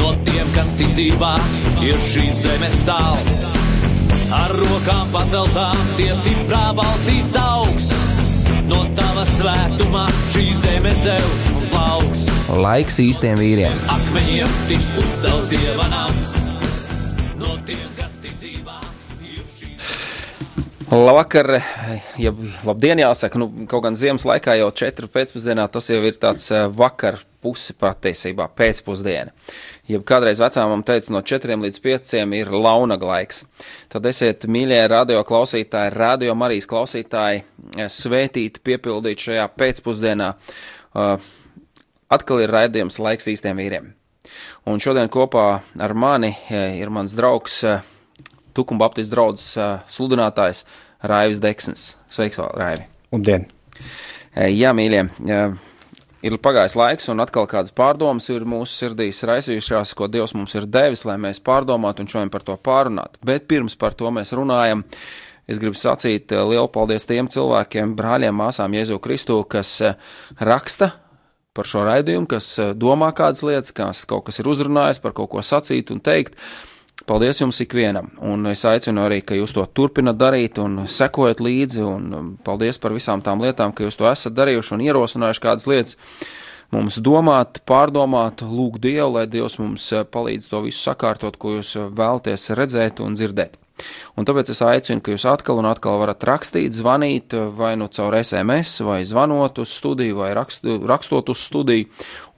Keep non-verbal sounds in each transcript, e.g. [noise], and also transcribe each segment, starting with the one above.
No tiem, kas ticībā ir šīs zemes sāls. Ar rokām paceltām, tie stiprā balsīs augs. No tava svētumā šī zeme zeus un plauks. Laiks īstiem vīriem! Akmeņiem tiks uzcelts dieva nams. No tiem, kas ir šīs Labvakar, ja labdien jāsaka, nu, kaut gan ziemas laikā jau četru pēcpusdienā tas jau ir tāds eh, vakar pusi patiesībā pēcpusdiena. Ja kādreiz vecāmam teica no četriem līdz pieciem ir launaga laiks, tad esiet mīļie radio klausītāji, radio Marijas klausītāji, eh, svētīti, piepildīti šajā pēcpusdienā. Uh, atkal ir raidījums laiks īstiem vīriem. Un šodien kopā ar mani eh, ir mans draugs uh, Tukuma Baptistu draugs uh, sludinātājs Raivis Deksnis. Sveiks, Raivi! Labdien! Jā, mīļie, ir pagājis laiks, un atkal kādas pārdomas ir mūsu sirdīs raisījušās, ko Dievs mums ir devis, lai mēs pārdomātu un šodien par to pārunātu. Bet pirms par to mēs runājam, es gribu sacīt e, lielu paldies tiem cilvēkiem, brāļiem, māsām Jēzu Kristu, kas e, raksta par šo raidījumu, kas e, domā kādas lietas, kas kaut kas ir uzrunājis, par kaut ko sacīt un teikt. Paldies jums ikvienam, un es aicinu arī, ka jūs to turpinat darīt un sekojat līdzi, un um, paldies par visām tām lietām, ka jūs to esat darījuši un ierosinājuši kādas lietas. Mums domāt, pārdomāt, lūgt Dievu, lai Dievs mums eh, palīdz to visu sakārtot, ko jūs eh, vēlaties redzēt un dzirdēt. Un tāpēc es aicinu, ka jūs atkal un atkal varat rakstīt, zvanīt, vai nu caur SMS, vai zvanot uz studiju, vai rakstu, rakstot uz studiju.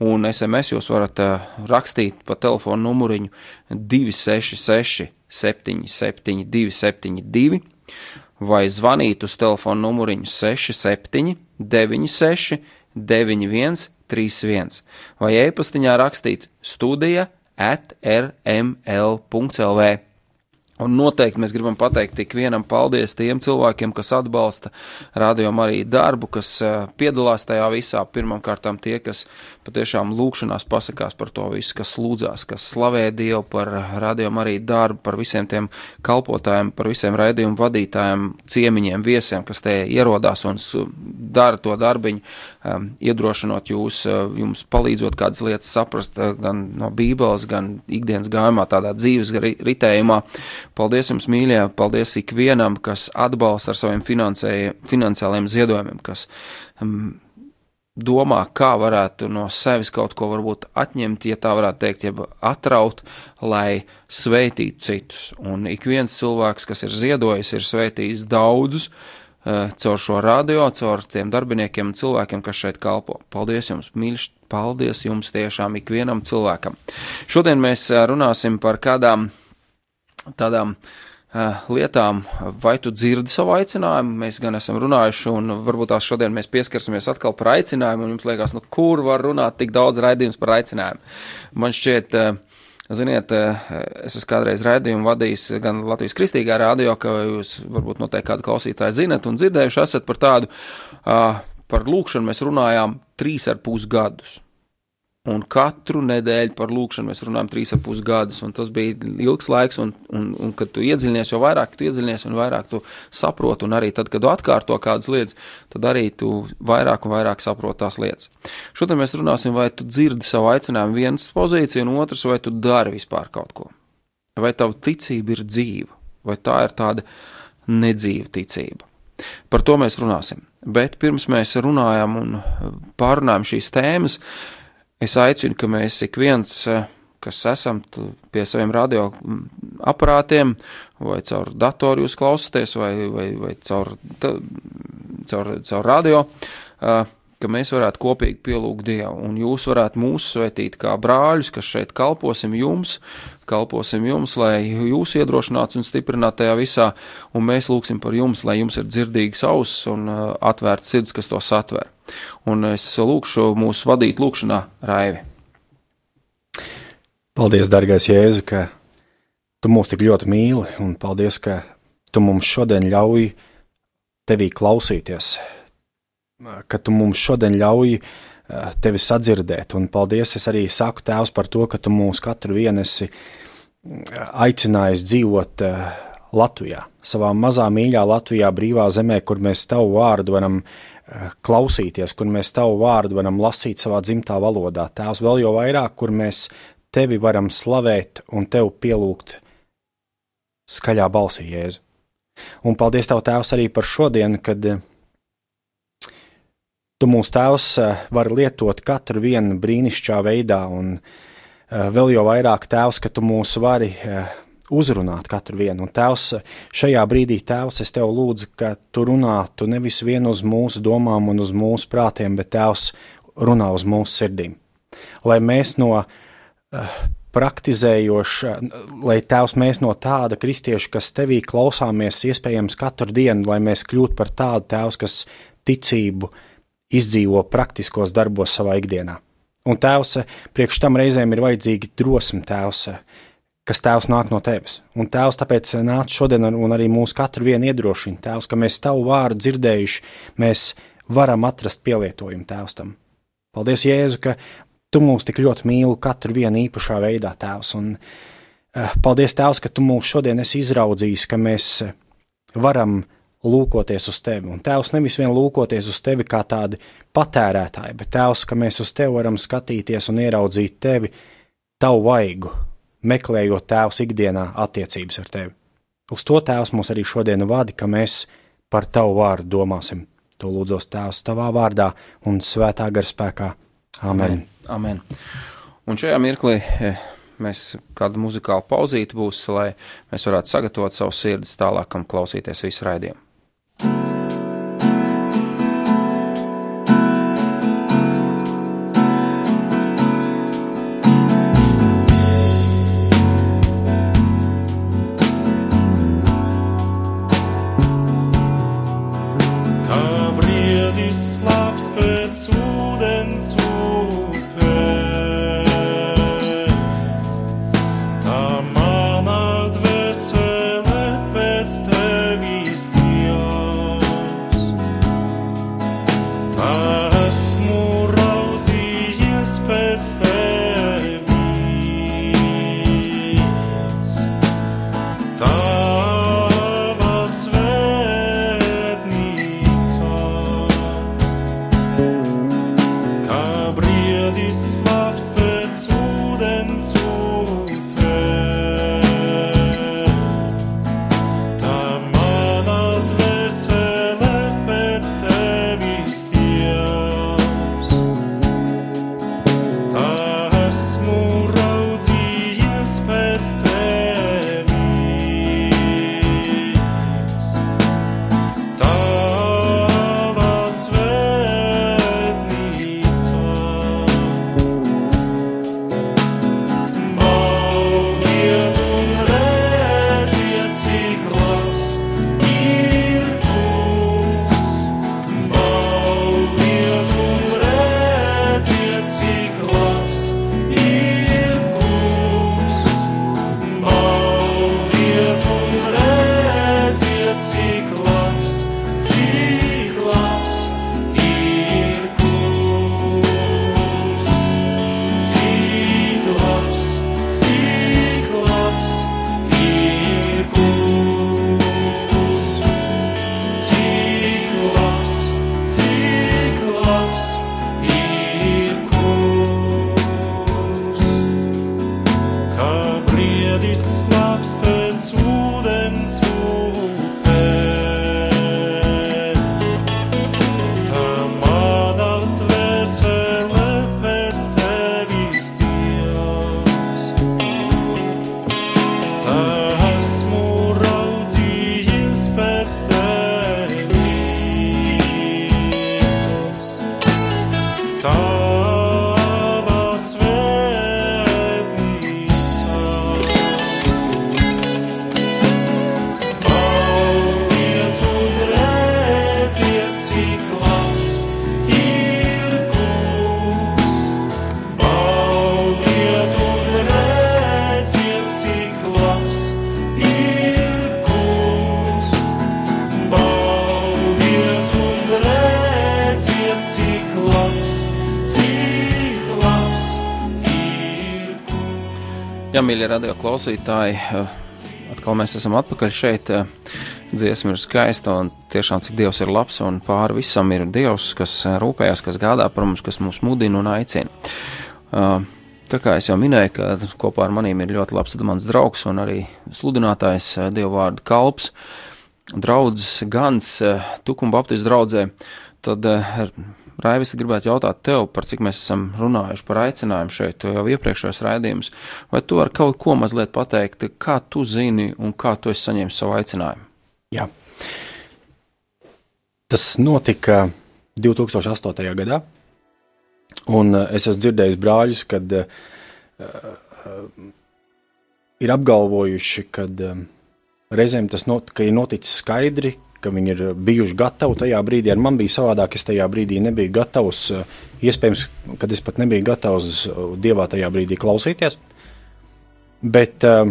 Un SMS jūs varat uh, rakstīt pa telefonu numuriņu 266, 77, 272, vai zvanīt uz telefonu numuriņu 67, 96, 91, 31, vai e-pastiņā rakstīt studija at rml.lv. Un noteikti mēs gribam pateikt ikvienam paldies tiem cilvēkiem, kas atbalsta rādījumu arī darbu, kas uh, piedalās tajā visā. Pirmkārt, tie, kas patiešām lūkšanās pasakās par to visu, kas lūdzās, kas slavē Dievu par rādījumu arī darbu, par visiem tiem kalpotājiem, par visiem raidījumu vadītājiem, ciemiņiem, viesiem, kas te ierodās un dara to darbiņu, um, iedrošinot jūs, uh, jums palīdzot kādas lietas saprast uh, gan no Bībeles, gan ikdienas gājumā, tādā dzīves ritējumā. Paldies jums, mīļie, paldies ikvienam, kas atbalsta ar saviem finansiāliem ziedojumiem, kas um, domā, kā varētu no sevis kaut ko varbūt atņemt, ja tā varētu teikt, jeb atraut, lai sveitītu citus. Un ik viens cilvēks, kas ir ziedojis, ir sveitījis daudzus uh, caur šo radio, caur tiem darbiniekiem un cilvēkiem, kas šeit kalpo. Paldies jums, mīļš, paldies jums tiešām ikvienam cilvēkam. Šodien mēs uh, runāsim par kādām tādām uh, lietām, vai tu dzirdi savu aicinājumu. Mēs gan esam runājuši, un varbūt tās šodien mēs pieskarsimies atkal par aicinājumu, un jums liekas, nu, kur var runāt tik daudz raidījums par aicinājumu. Man šķiet, uh, Ziniet, es esmu kādreiz raidījumu vadījis gan Latvijas kristīgā rādio, ka jūs varbūt noteikti kādu klausītāju zinat un dzirdējuši esat par tādu, par lūkšanu mēs runājām trīs ar pus gadus. Un katru nedēļu par lūkšanu mēs runājam trīs ar pus gadus, un tas bija ilgs laiks, un, un, un kad tu iedziļinies, jo vairāk tu iedziļinies, un vairāk tu saproti, un arī tad, kad tu atkārto kādas lietas, tad arī tu vairāk un vairāk saproti tās lietas. Šodien mēs runāsim, vai tu dzirdi savu aicinājumu vienas pozīciju, un otrs, vai tu dari vispār kaut ko. Vai tava ticība ir dzīva, vai tā ir tāda nedzīva ticība. Par to mēs runāsim. Bet pirms mēs runājam un pārunājam šīs tēmas, uh, Es aicinu, ka mēs ik viens, eh, kas esam pie saviem radioaparātiem, vai caur datoru jūs klausāties, vai, vai, vai caur, caur, caur radio, eh, ka mēs varētu kopīgi pielūgt Dievu, un jūs varētu mūs svētīt kā brāļus, kas šeit kalposim jums, kalposim jums, lai jūs iedrošinātu un stiprinātu tajā visā, un mēs lūgsim par jums, lai jums ir dzirdīgs auss un uh, atvērts sirds, kas to satver. Un es lūkšu mūsu vadīt lūkšanā Raivi. Paldies, dargais Jēzu, ka tu mūs tik ļoti mīli, un paldies, ka tu mums šodien ļauj tevī klausīties, ka tu mums šodien ļauj uh, tevi sadzirdēt. Un paldies, es arī saku Tēvs par to, ka tu mūs katru vienu esi aicinājis dzīvot uh, Latvijā, savā mazā mīļā Latvijā, brīvā zemē, kur mēs tavu vārdu varam klausīties, kur mēs tavu vārdu varam lasīt savā dzimtā valodā. Tēvs vēl jau vairāk, kur mēs tevi varam slavēt un tev pielūgt skaļā balsī, Jēzu. Un paldies Tev, Tēvs, arī par šodienu, kad uh, Tu mūsu tēvs eh, var lietot katru vienu brīnišķīgā veidā, un eh, vēl jau vairāk tēvs, ka tu mūs vari eh, uzrunāt katru vienu. Un tēvs, šajā brīdī, tēvs, es tev lūdzu, ka tu runātu nevis vien uz mūsu domām un uz mūsu prātiem, bet tēvs runā uz mūsu sirdīm. Lai mēs no praktizējoša, lai tēvs mēs no tāda kristieša, kas tevī klausāmies, iespējams, katru dienu, lai mēs kļūtu par tādu tēvs, kas ticību uh, izdzīvo praktiskos darbos savā ikdienā. Un tēvs, priekš tam reizēm ir vajadzīga drosme tēvs, kas tēvs nāk no tevis. Un tēvs tāpēc nāc šodien un arī mūsu katru vienu iedrošina, tēvs, ka mēs tavu vārdu dzirdējuši, mēs varam atrast pielietojumu tēvs tam. Paldies, Jēzu, ka tu mūs tik ļoti mīli katru vienu īpašā veidā, tēvs. Un uh, paldies, tēvs, ka tu mūs šodien esi izraudzījis, ka mēs varam lūkoties uz tevi. Un tēvs nevis vien lūkoties uz tevi kā tādi patērētāji, bet tēvs, ka mēs uz tevi varam skatīties un ieraudzīt tevi, tavu vaigu, meklējot tēvs ikdienā attiecības ar tevi. Uz to tēvs mūs arī šodien vada, ka mēs par tavu vārdu domāsim. To lūdzos tēvs tavā vārdā un svētā gara spēkā. Amen. Amen. Un šajā mirklī eh, mēs kādu muzikālu pauzīti būs, lai mēs varētu sagatavot savu sirdis tālākam klausīties visu raidījumu. Christmas. Radio klausītāji, eh, atkal mēs esam atpakaļ šeit. Eh, dziesma ir skaista un tiešām cik Dievs ir labs un pāri visam ir Dievs, kas eh, rūpējas, kas gādā par mums, kas mūs mudina un aicina. Tā kā es jau minēju, ka kopā ar maniem ir ļoti labs mans draugs un arī sludinātājs Dieva vārdu kalps, draudzes Gans, Tukuma Baptistu draudzē, tad Raivis, gribētu jautāt tev, par cik mēs esam runājuši par aicinājumu šeit, jau iepriekšējos raidījumus, vai tu vari kaut ko mazliet pateikt, kā tu zini un kā tu esi saņēmis savu aicinājumu? Jā. Tas notika 2008. gadā, un uh, es esmu dzirdējis brāļus, kad uh, ir apgalvojuši, ka uh, reizēm tas not, ir noticis skaidri, ka viņi ir bijuši gatavi tajā brīdī. Ar man bija savādāk, es tajā brīdī nebiju gatavs. Eh, iespējams, kad es pat nebiju gatavs eh, dievā tajā brīdī klausīties. Bet uh,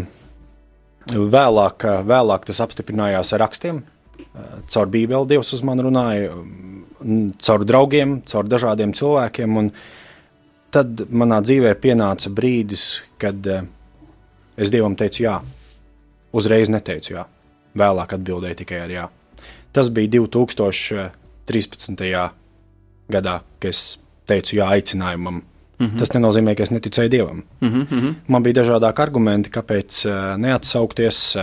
vēlāk, vēlāk tas apstiprinājās ar rakstiem. Caur Bībeli Dievs uz mani runāja, caur draugiem, caur dažādiem cilvēkiem. Tad manā dzīvē pienāca brīdis, kad es Dievam teicu jā. Uzreiz neteicu jā. Vēlāk atbildēju tikai ar jā. Tas bija 2013. gadā, kad es teicu jā aicinājumam. Mm -hmm. Tas nenozīmē, ka es neticēju dievam. Mm -hmm. Man bija dažādi argumenti, kāpēc uh, neatsaukties, uh,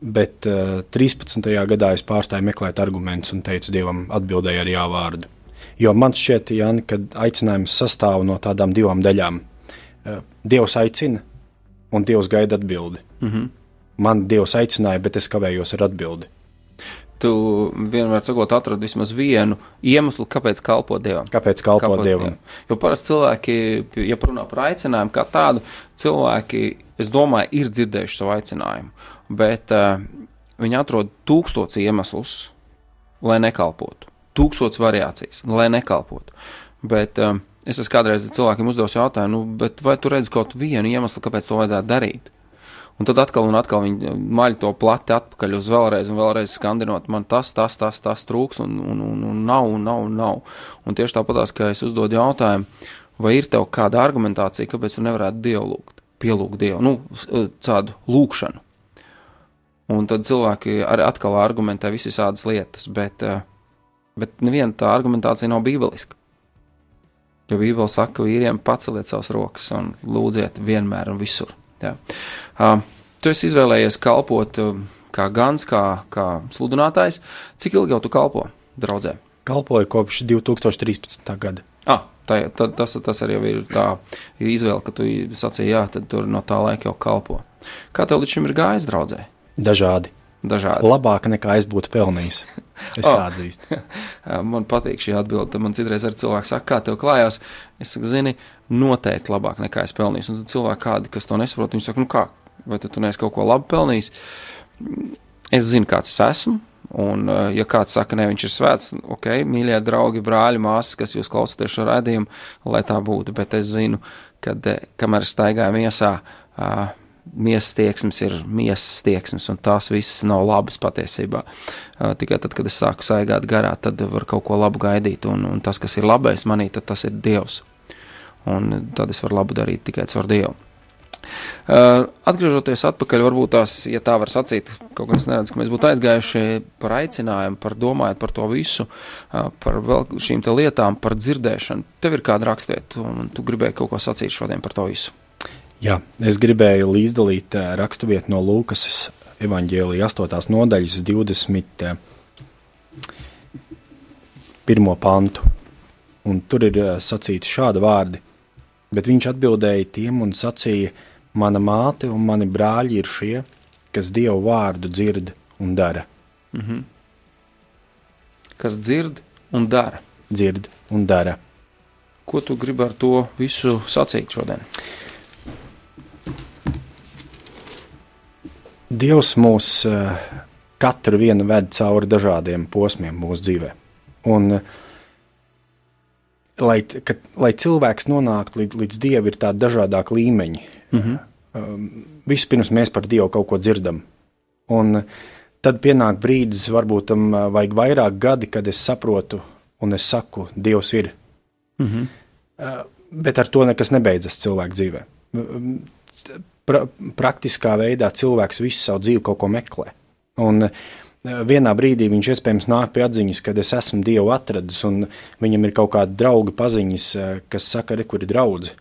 bet uh, 13. gadā es pārstāju meklēt argumentus un teicu dievam, atbildēju ar jā vārdu. Jo man šķiet, Jāni, ka aicinājums sastāv no tādām divām daļām. Dievs aicina, un Dievs gaida atbildi. Mm -hmm. Man Dievs aicināja, bet es kavējos ar atbildi tu vienmēr sakot, atradi vismaz vienu iemeslu, kāpēc kalpot Dievam. Kāpēc kalpot, kalpot Dievam? Dievam? Jo parasti cilvēki, ja runā par aicinājumu kā tādu, cilvēki, es domāju, ir dzirdējuši savu aicinājumu, bet uh, viņi atrod tūkstots iemeslus, lai nekalpotu. Tūkstots variācijas, lai nekalpotu. Bet uh, es esmu kādreiz cilvēkiem uzdevis jautājumu, nu, vai tu redzi kaut vienu iemeslu, kāpēc to vajadzētu darīt? Un tad atkal un atkal viņi maļ to plati atpakaļ uz vēlreiz un vēlreiz skandinot, man tas, tas, tas, tas trūks un, un, un, un nav, un nav, un nav. Un tieši tāpatās, kā es uzdodu jautājumu, vai ir tev kāda argumentācija, kāpēc tu nevarētu Dievu lūgt, pielūgt Dievu, nu, tādu lūkšanu. Un tad cilvēki arī atkal argumentē visas lietas, bet, eh, bet neviena tā argumentācija nav bībeliska. Jo Bībele saka, ka vīriem paceliet savas rokas un lūdziet vienmēr un visur. Jā. Uh, tu esi izvēlējies kalpot uh, kā gans, kā, kā sludinātājs. Cik ilgi jau tu kalpo draudzē? Kalpoju kopš 2013. gada. Ah, tā, tā, tas, tas arī ir tā izvēle, ka tu sacīji, jā, tad tur no tā laika jau kalpo. Kā tev līdz šim ir gājis draudzē? Dažādi. Dažādi. Labāk nekā es būtu pelnījis. [laughs] Es oh. tā atzīstu. [laughs] man patīk šī atbilde. Man citreiz ar cilvēku saka, kā tev klājās. Es saku, zini, noteikti labāk nekā es pelnīju. Un tad cilvēki, kādi, kas to nesaprot, viņi saka, nu kā, vai tu neesi kaut ko labi pelnījis? Es zinu, kāds es esmu. Un, ja kāds saka, ne, viņš ir svēts, ok, mīļie draugi, brāļi, māsas, kas jūs klausāties šo redzējumu, lai tā būtu. Bet es zinu, ka kamēr staigāju miesā, uh, miesas tieksmes ir miesas tieksmes, un tās visas nav labas patiesībā. Tikai tad, kad es sāku saigāt garā, tad var kaut ko labu gaidīt, un, un tas, kas ir labais manī, tas ir Dievs. Un tad es varu labu darīt tikai caur Dievu. Atgriežoties atpakaļ, varbūt tās, ja tā var sacīt, kaut kas neredz, ka mēs būtu aizgājuši par aicinājumu, par domājot par to visu, par šīm lietām, par dzirdēšanu. Tev ir kāda rakstvieta, un tu gribēji kaut ko sacīt šodien par to visu. Jā, es gribēju līdzdalīt uh, raksturvietu no Lūkas evanģēlija 8. nodaļas 21. pantu. Un tur ir uh, sacīti šādi vārdi, bet viņš atbildēja tiem un sacīja, mana māte un mani brāļi ir šie, kas Dievu vārdu dzird un dara. Mm -hmm. Kas dzird un dara? Dzird un dara. Ko tu gribi ar to visu sacīt šodien? Dievs mūs uh, katru vienu ved cauri dažādiem posmiem mūsu dzīvē. Un, uh, lai, ka, lai cilvēks nonāktu līdz, līdz dievam, ir tādi dažādāki līmeņi. Mm -hmm. Vispirms mēs par Dievu kaut ko dzirdam. Un tad pienāk brīdis, varbūt tam vajag vairāk gadi, kad es saprotu un es saku, Dievs ir. Mm -hmm. bet ar to nekas nebeidzas cilvēku dzīvē pra, praktiskā veidā cilvēks visu savu dzīvi kaut ko meklē. Un vienā brīdī viņš iespējams nāk pie atziņas, ka es esmu Dievu atradis, un viņam ir kaut kādi draugi paziņas, kas saka, re, kur ir draudzi.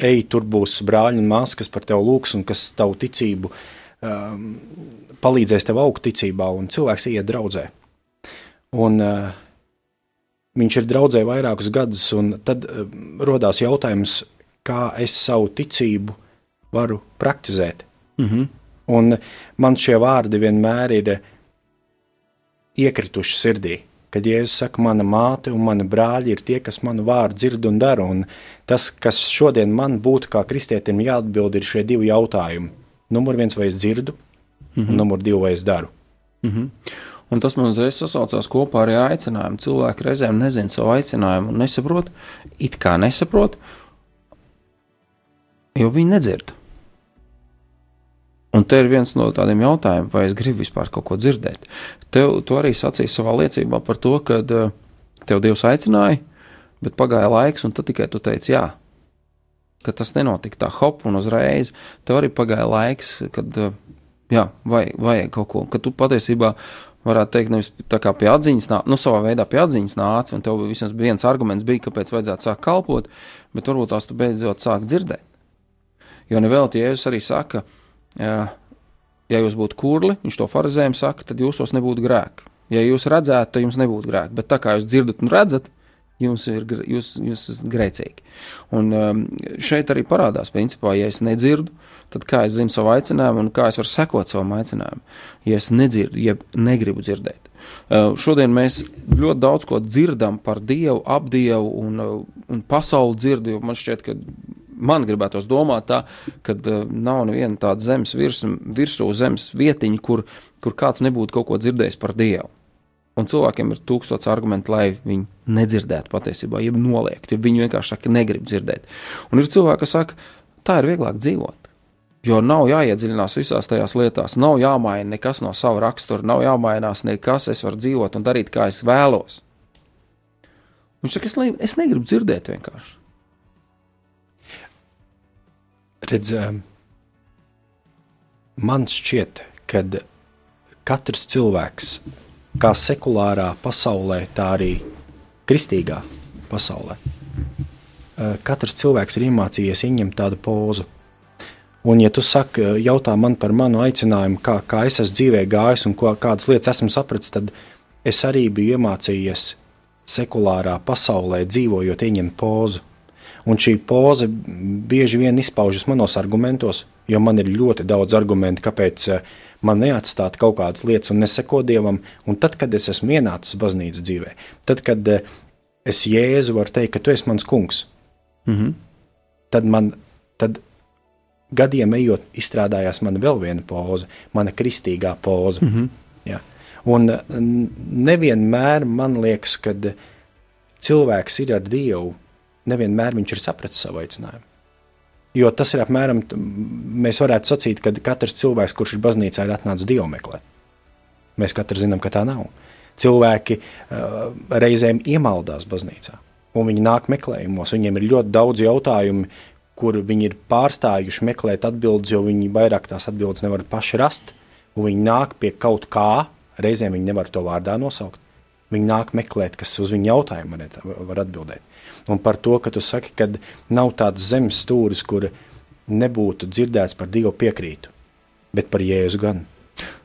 Ej, tur būs brāļi un māsas, kas par tevi lūgs un kas tavu ticību um, palīdzēs tev augt ticībā, un cilvēks iet draudzē. Un uh, viņš ir draudzē vairākus gadus, un tad uh, rodās jautājums, kā es savu ticību varu praktizēt. Mm -hmm. Un man šie vārdi vienmēr ir iekrituši sirdī. Kad Jēzus saka, mana māte un mana brāļi ir tie, kas manu vārdu dzird un dara, un tas, kas šodien man būtu kā kristietim jāatbild, ir šie divi jautājumi. Numur viens, vai es dzirdu, mm -hmm. un numur divi, vai es daru. Mm -hmm. Un tas man uzreiz sasaucās kopā ar aicinājumu. Cilvēki reizēm nezina savu aicinājumu un nesaprot, it kā nesaprot, jo viņi nedzird. Un te ir viens no tādiem jautājumiem, vai es gribu vispār kaut ko dzirdēt. Tev tu arī sacīji savā liecībā par to, ka uh, tev Dievs aicināja, bet pagāja laiks, un tad tikai tu teici jā. Ka tas nenotika tā hop un uzreiz. Tev arī pagāja laiks, kad uh, jā, vajag, vajag kaut ko, ka tu patiesībā varētu teikt, nevis tā kā pie atziņas, nā, nu, savā veidā pie atziņas nāca, un tev vismaz viens arguments bija, kāpēc vajadzētu sākt kalpot, bet varbūt tās tu beidzot sāk dzirdēt. Jo nevēl Jēzus arī saka, ja, jūs būtu kurli, viņš to farizējiem saka, tad jūsos nebūtu grēka. Ja jūs redzētu, tad jums nebūtu grēka, bet tā kā jūs dzirdat un redzat, jums ir jūs, jūs grēcīgi. Un um, šeit arī parādās, principā, ja es nedzirdu, tad kā es zinu savu aicinājumu un kā es varu sekot savam aicinājumam, ja es nedzirdu, jeb negribu dzirdēt. Uh, šodien mēs ļoti daudz ko dzirdam par Dievu, ap Dievu un, uh, un pasauli dzirdu, jo man šķiet, ka man gribētos domāt tā, ka uh, nav neviena tāda zemes virsmu, virsū zemes vietiņa, kur, kur kāds nebūtu kaut ko dzirdējis par Dievu. Un cilvēkiem ir tūkstots argumentu, lai viņi nedzirdētu patiesībā, ja noliegt, ja viņi vienkārši saka, negrib dzirdēt. Un ir cilvēki, kas saka, tā ir vieglāk dzīvot. Jo nav jāiedziļinās visās tajās lietās, nav jāmaina nekas no sava rakstura, nav jāmainās nekas, es varu dzīvot un darīt, kā es vēlos. Viņš saka, es, es negribu dzirdēt vienkārši. Redz, man šķiet, ka katrs cilvēks, kā sekulārā pasaulē, tā arī kristīgā pasaulē, katrs cilvēks ir iemācījies ieņemt tādu pozu Un, ja tu saki, jautā man par manu aicinājumu, kā, kā es esmu dzīvē gājis un ko, kādas lietas esmu sapratis, tad es arī biju iemācījies sekulārā pasaulē dzīvojot, ieņemt pozu. Un šī poza bieži vien izpaužas manos argumentos, jo man ir ļoti daudz argumentu, kāpēc eh, man neatstāt kaut kādas lietas un neseko dievam. Un tad, kad es esmu ienācis baznīcas dzīvē, tad, kad eh, es jēzu varu teikt, ka tu esi mans kungs, mm -hmm. tad man. Tad gadiem ejot, izstrādājās man vēl viena poza, mana kristīgā poza. Mm -hmm. ja. Un nevienmēr man liekas, ka cilvēks ir ar Dievu, nevienmēr viņš ir sapratis savu aicinājumu. Jo tas ir apmēram, mēs varētu sacīt, ka katrs cilvēks, kurš ir baznīcā, ir atnācis Dievu meklēt. Mēs katrs zinām, ka tā nav. Cilvēki uh, reizēm iemaldās baznīcā, un viņi nāk meklējumos. Viņiem ir ļoti daudz jautājumu, kur viņi ir pārstājuši meklēt atbildes, jo viņi vairāk tās atbildes nevar paši rast, viņi nāk pie kaut kā, reizēm viņi nevar to vārdā nosaukt. Viņi nāk meklēt, kas uz viņu jautājumu var atbildēt. Un par to, ka tu saki, ka nav tādas zemes stūris, kur nebūtu dzirdēts par Dievu piekrītu, bet par Jēzu gan.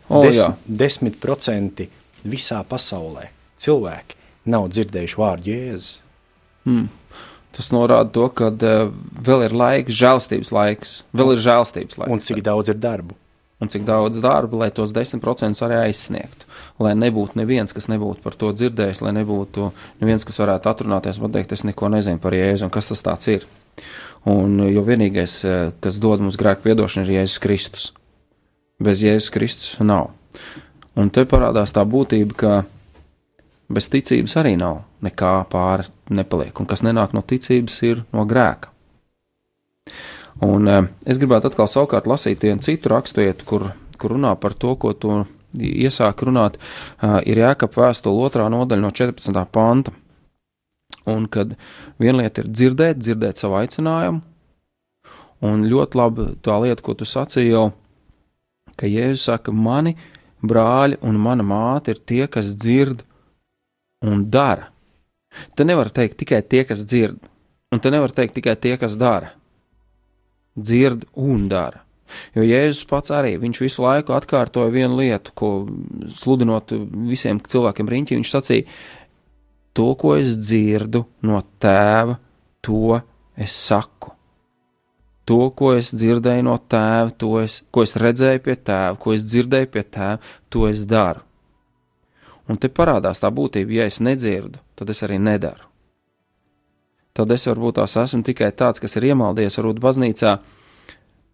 O, Desmit, desmit procenti visā pasaulē cilvēki nav dzirdējuši vārdu Jēzus. Hmm. Tas norāda to, ka uh, vēl ir laiks, žēlstības laiks, vēl ir žēlstības laiks. Un cik daudz ir darbu? Un cik daudz darba, lai tos 10% arī aizsniegtu. Lai nebūtu neviens, kas nebūtu par to dzirdējis, lai nebūtu neviens, kas varētu atrunāties un teikt, es neko nezinu par Jēzu un kas tas tāds ir. Un, jo vienīgais, kas dod mums grēku piedošanu, ir Jēzus Kristus. Bez Jēzus Kristus nav. Un te parādās tā būtība, ka bez ticības arī nav nekā pāri nepaliek, un kas nenāk no ticības, ir no grēka. Un eh, es gribētu atkal savukārt lasīt vienu citu raksturietu, kur, kur runā par to, ko tu iesāk runāt, uh, ir jēkap vēstule otrā nodaļa no 14. panta. Un kad viena lieta ir dzirdēt, dzirdēt savu aicinājumu, Un ļoti labi tā lieta, ko tu sacīji jau, ka Jēzus saka, mani brāļi un mana māte ir tie, kas dzird un dara. Te nevar teikt tikai tie, kas dzird, un te nevar teikt tikai tie, kas dara. Dzird un dara. Jo Jēzus pats arī viņš visu laiku atkārtoja vienu lietu, ko sludinot visiem cilvēkiem riņķī, viņš sacīja, to, ko es dzirdu no tēva, to es saku. To, ko es dzirdēju no tēva, to es, ko es redzēju pie tēva, ko es dzirdēju pie tēva, to es daru. Un te parādās tā būtība, ja es nedzirdu, tad es arī nedaru. Tad es varbūt tās esmu tikai tāds, kas ir iemaldies, varbūt baznīcā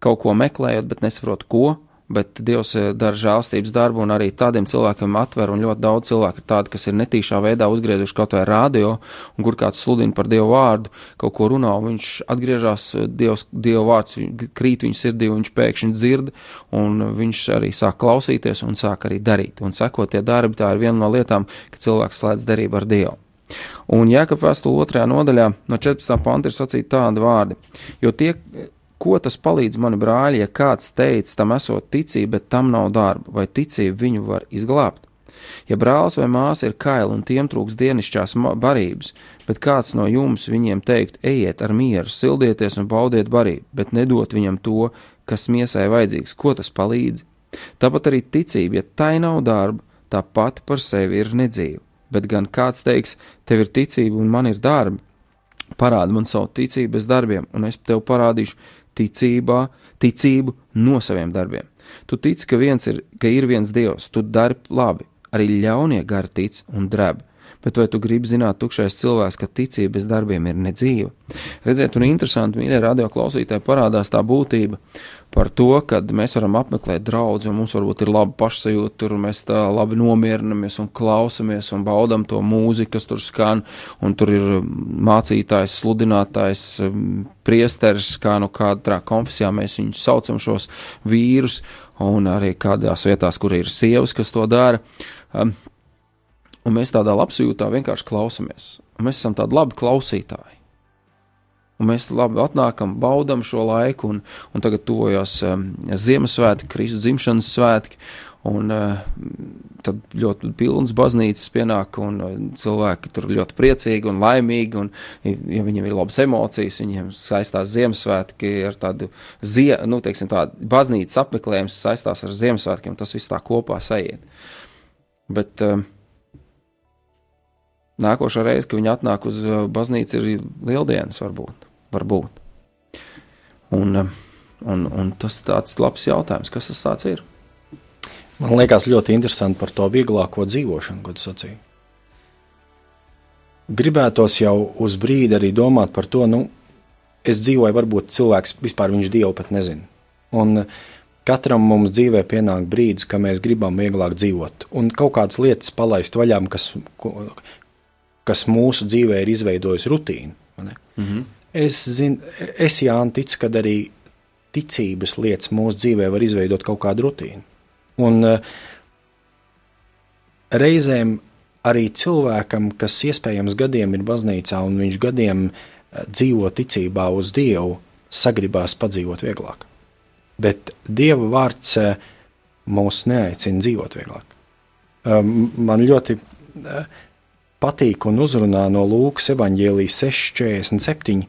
kaut ko meklējot, bet nesaprotu, ko, bet Dievs eh, dara žēlstības darbu, un arī tādiem cilvēkiem atver, un ļoti daudz cilvēku ir tādi, kas ir netīšā veidā uzgriezuši kaut vai radio, un kur kāds sludina par Dievu vārdu, kaut ko runā, un viņš atgriežas, eh, Dievs, Dievu vārds krīt viņa sirdī, un viņš pēkšņi dzird, un viņš arī sāk klausīties, un sāk arī darīt, un sekot tie darbi, tā ir viena no lietām, ka cilvēks slēdz derību ar Dievu. Un Jēkab vēstule otrajā nodaļā no 14. panta ir sacīti tādi vārdi, jo tie, Ko tas palīdz mani brāļi, ja kāds teica, tam esot ticība, bet tam nav darba, vai ticība viņu var izglābt? Ja brālis vai māsa ir kaili un tiem trūks dienišķās barības, bet kāds no jums viņiem teikt, ejiet ar mieru, sildieties un baudiet barību, bet nedot viņam to, kas miesai vajadzīgs, ko tas palīdz? Tāpat arī ticība, ja tai nav darba, tā pati par sevi ir nedzīva, bet gan kāds teiks, tev ir ticība un man ir darbi, parādi man savu ticību bez darbiem, un es tev parādīšu ticībā, ticību no saviem darbiem. Tu tici, ka, ir, ka ir viens dievs, tu dari labi, arī ļaunie gari tic un drēb. Bet vai tu gribi zināt, tukšais cilvēks, ka ticība bez darbiem ir nedzīva? Redziet, un interesanti, mīļie radio klausītāji, parādās tā būtība par to, ka mēs varam apmeklēt draugus, un mums varbūt ir laba pašsajūta, tur mēs tā labi nomierinamies un klausamies un baudam to mūziku, kas tur skan, un tur ir mācītājs, sludinātājs, priesteris, kā nu kādā konfesijā mēs viņus saucam šos vīrus, un arī kādās vietās, kur ir sievas, kas to dara. Um, un mēs tādā labsajūtā vienkārši klausamies. Un mēs esam tādi labi klausītāji. Un mēs labi atnākam, baudām šo laiku, un, un tagad tuvojas um, Ziemassvētki, Kristus dzimšanas svētki. Un uh, tad ļoti pilns baznīcas pienāk, un uh, cilvēki tur ļoti priecīgi un laimīgi. Un, ja viņiem ir labas emocijas, viņiem saistās Ziemassvētki ar tādu zie, nu, teiksim, tādu baznīcas apmeklējumu, saistās ar Ziemassvētkiem. Tas viss tā kopā sajiet. Bet uh, Nākošā reize, kad viņi atnāk uz uh, baznīcu, ir lieldienas, varbūt. Varbūt. Un, uh, un, un tas tāds labs jautājums, kas tas ir. Man liekas, ļoti interesanti par to vieglāko dzīvošanu, ko tu sacīji. Gribētos jau uz brīdi arī domāt par to, nu, es dzīvoju, varbūt cilvēks vispār viņš dievu pat nezina. Un katram mums dzīvē pienāk brīdis, kad mēs gribam vieglāk dzīvot un kaut kādas lietas palaist vaļā, kas, kas mūsu dzīvē ir izveidojis rutīnu. Mm -hmm. Es, zinu, es Jānis, ticu, ka arī ticības lietas mūsu dzīvē var izveidot kaut kādu rutīnu. Un uh, reizēm arī cilvēkam, kas iespējams gadiem ir baznīcā un viņš gadiem uh, dzīvo ticībā uz Dievu, sagribās padzīvot vieglāk. Bet Dieva vārds uh, mūs neaicina dzīvot vieglāk. Man ļoti patīk un uzrunā no Lūkas evanģēlijas 6,47,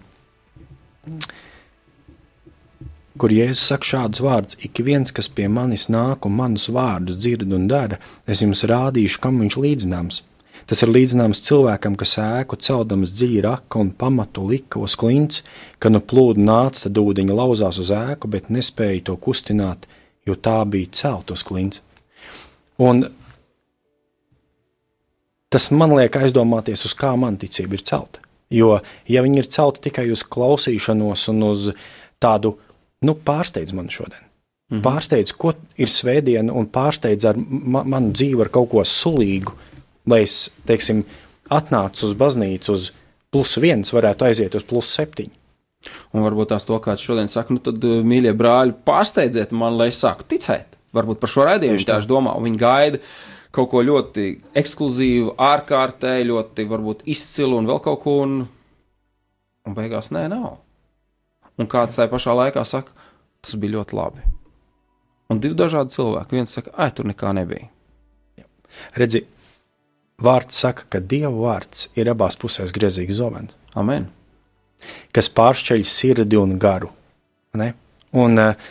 kur Jēzus saka šādus vārdus: Ik viens, kas pie manis nāk un manus vārdus dzird un dara, es jums rādīšu, kam viņš līdzināms. Tas ir līdzināms cilvēkam, kas ēku celdams dziļi raka un pamatu lika uz klints, ka nu plūdu nāca, tad ūdeņi lauzās uz ēku, bet nespēja to kustināt, jo tā bija celt uz klints. Un tas man liek aizdomāties, uz kā man ticība ir celta. Jo, ja viņi ir celti tikai uz klausīšanos un uz tādu, nu, pārsteidz mani šodien. Mm -hmm. Pārsteidz, ko ir svētdiena, un pārsteidz ar ma manu dzīvi ar kaut ko sulīgu, lai es, teiksim, atnācu uz baznīcu uz plus viens, varētu aiziet uz plus septiņi. Un varbūt tās to kāds šodien saka, nu tad, mīļie brāļi, pārsteidziet man, lai es sāku ticēt. Varbūt par šo raidījumu viņš tā domā, un viņi gaida kaut ko ļoti ekskluzīvu, ārkārtēju, ļoti varbūt izcilu un vēl kaut ko, un, un beigās nē, nav. un kāds tajā pašā laikā saka, tas bija ļoti labi. Un divi dažādi cilvēki. Viens saka, ah, tur nekā nebija. Redzi, vārds saka, ka Dieva vārds ir abās pusēs griezīgs zobens. Amen. Kas pāršķeļ sirdi un garu. Ne? Un uh,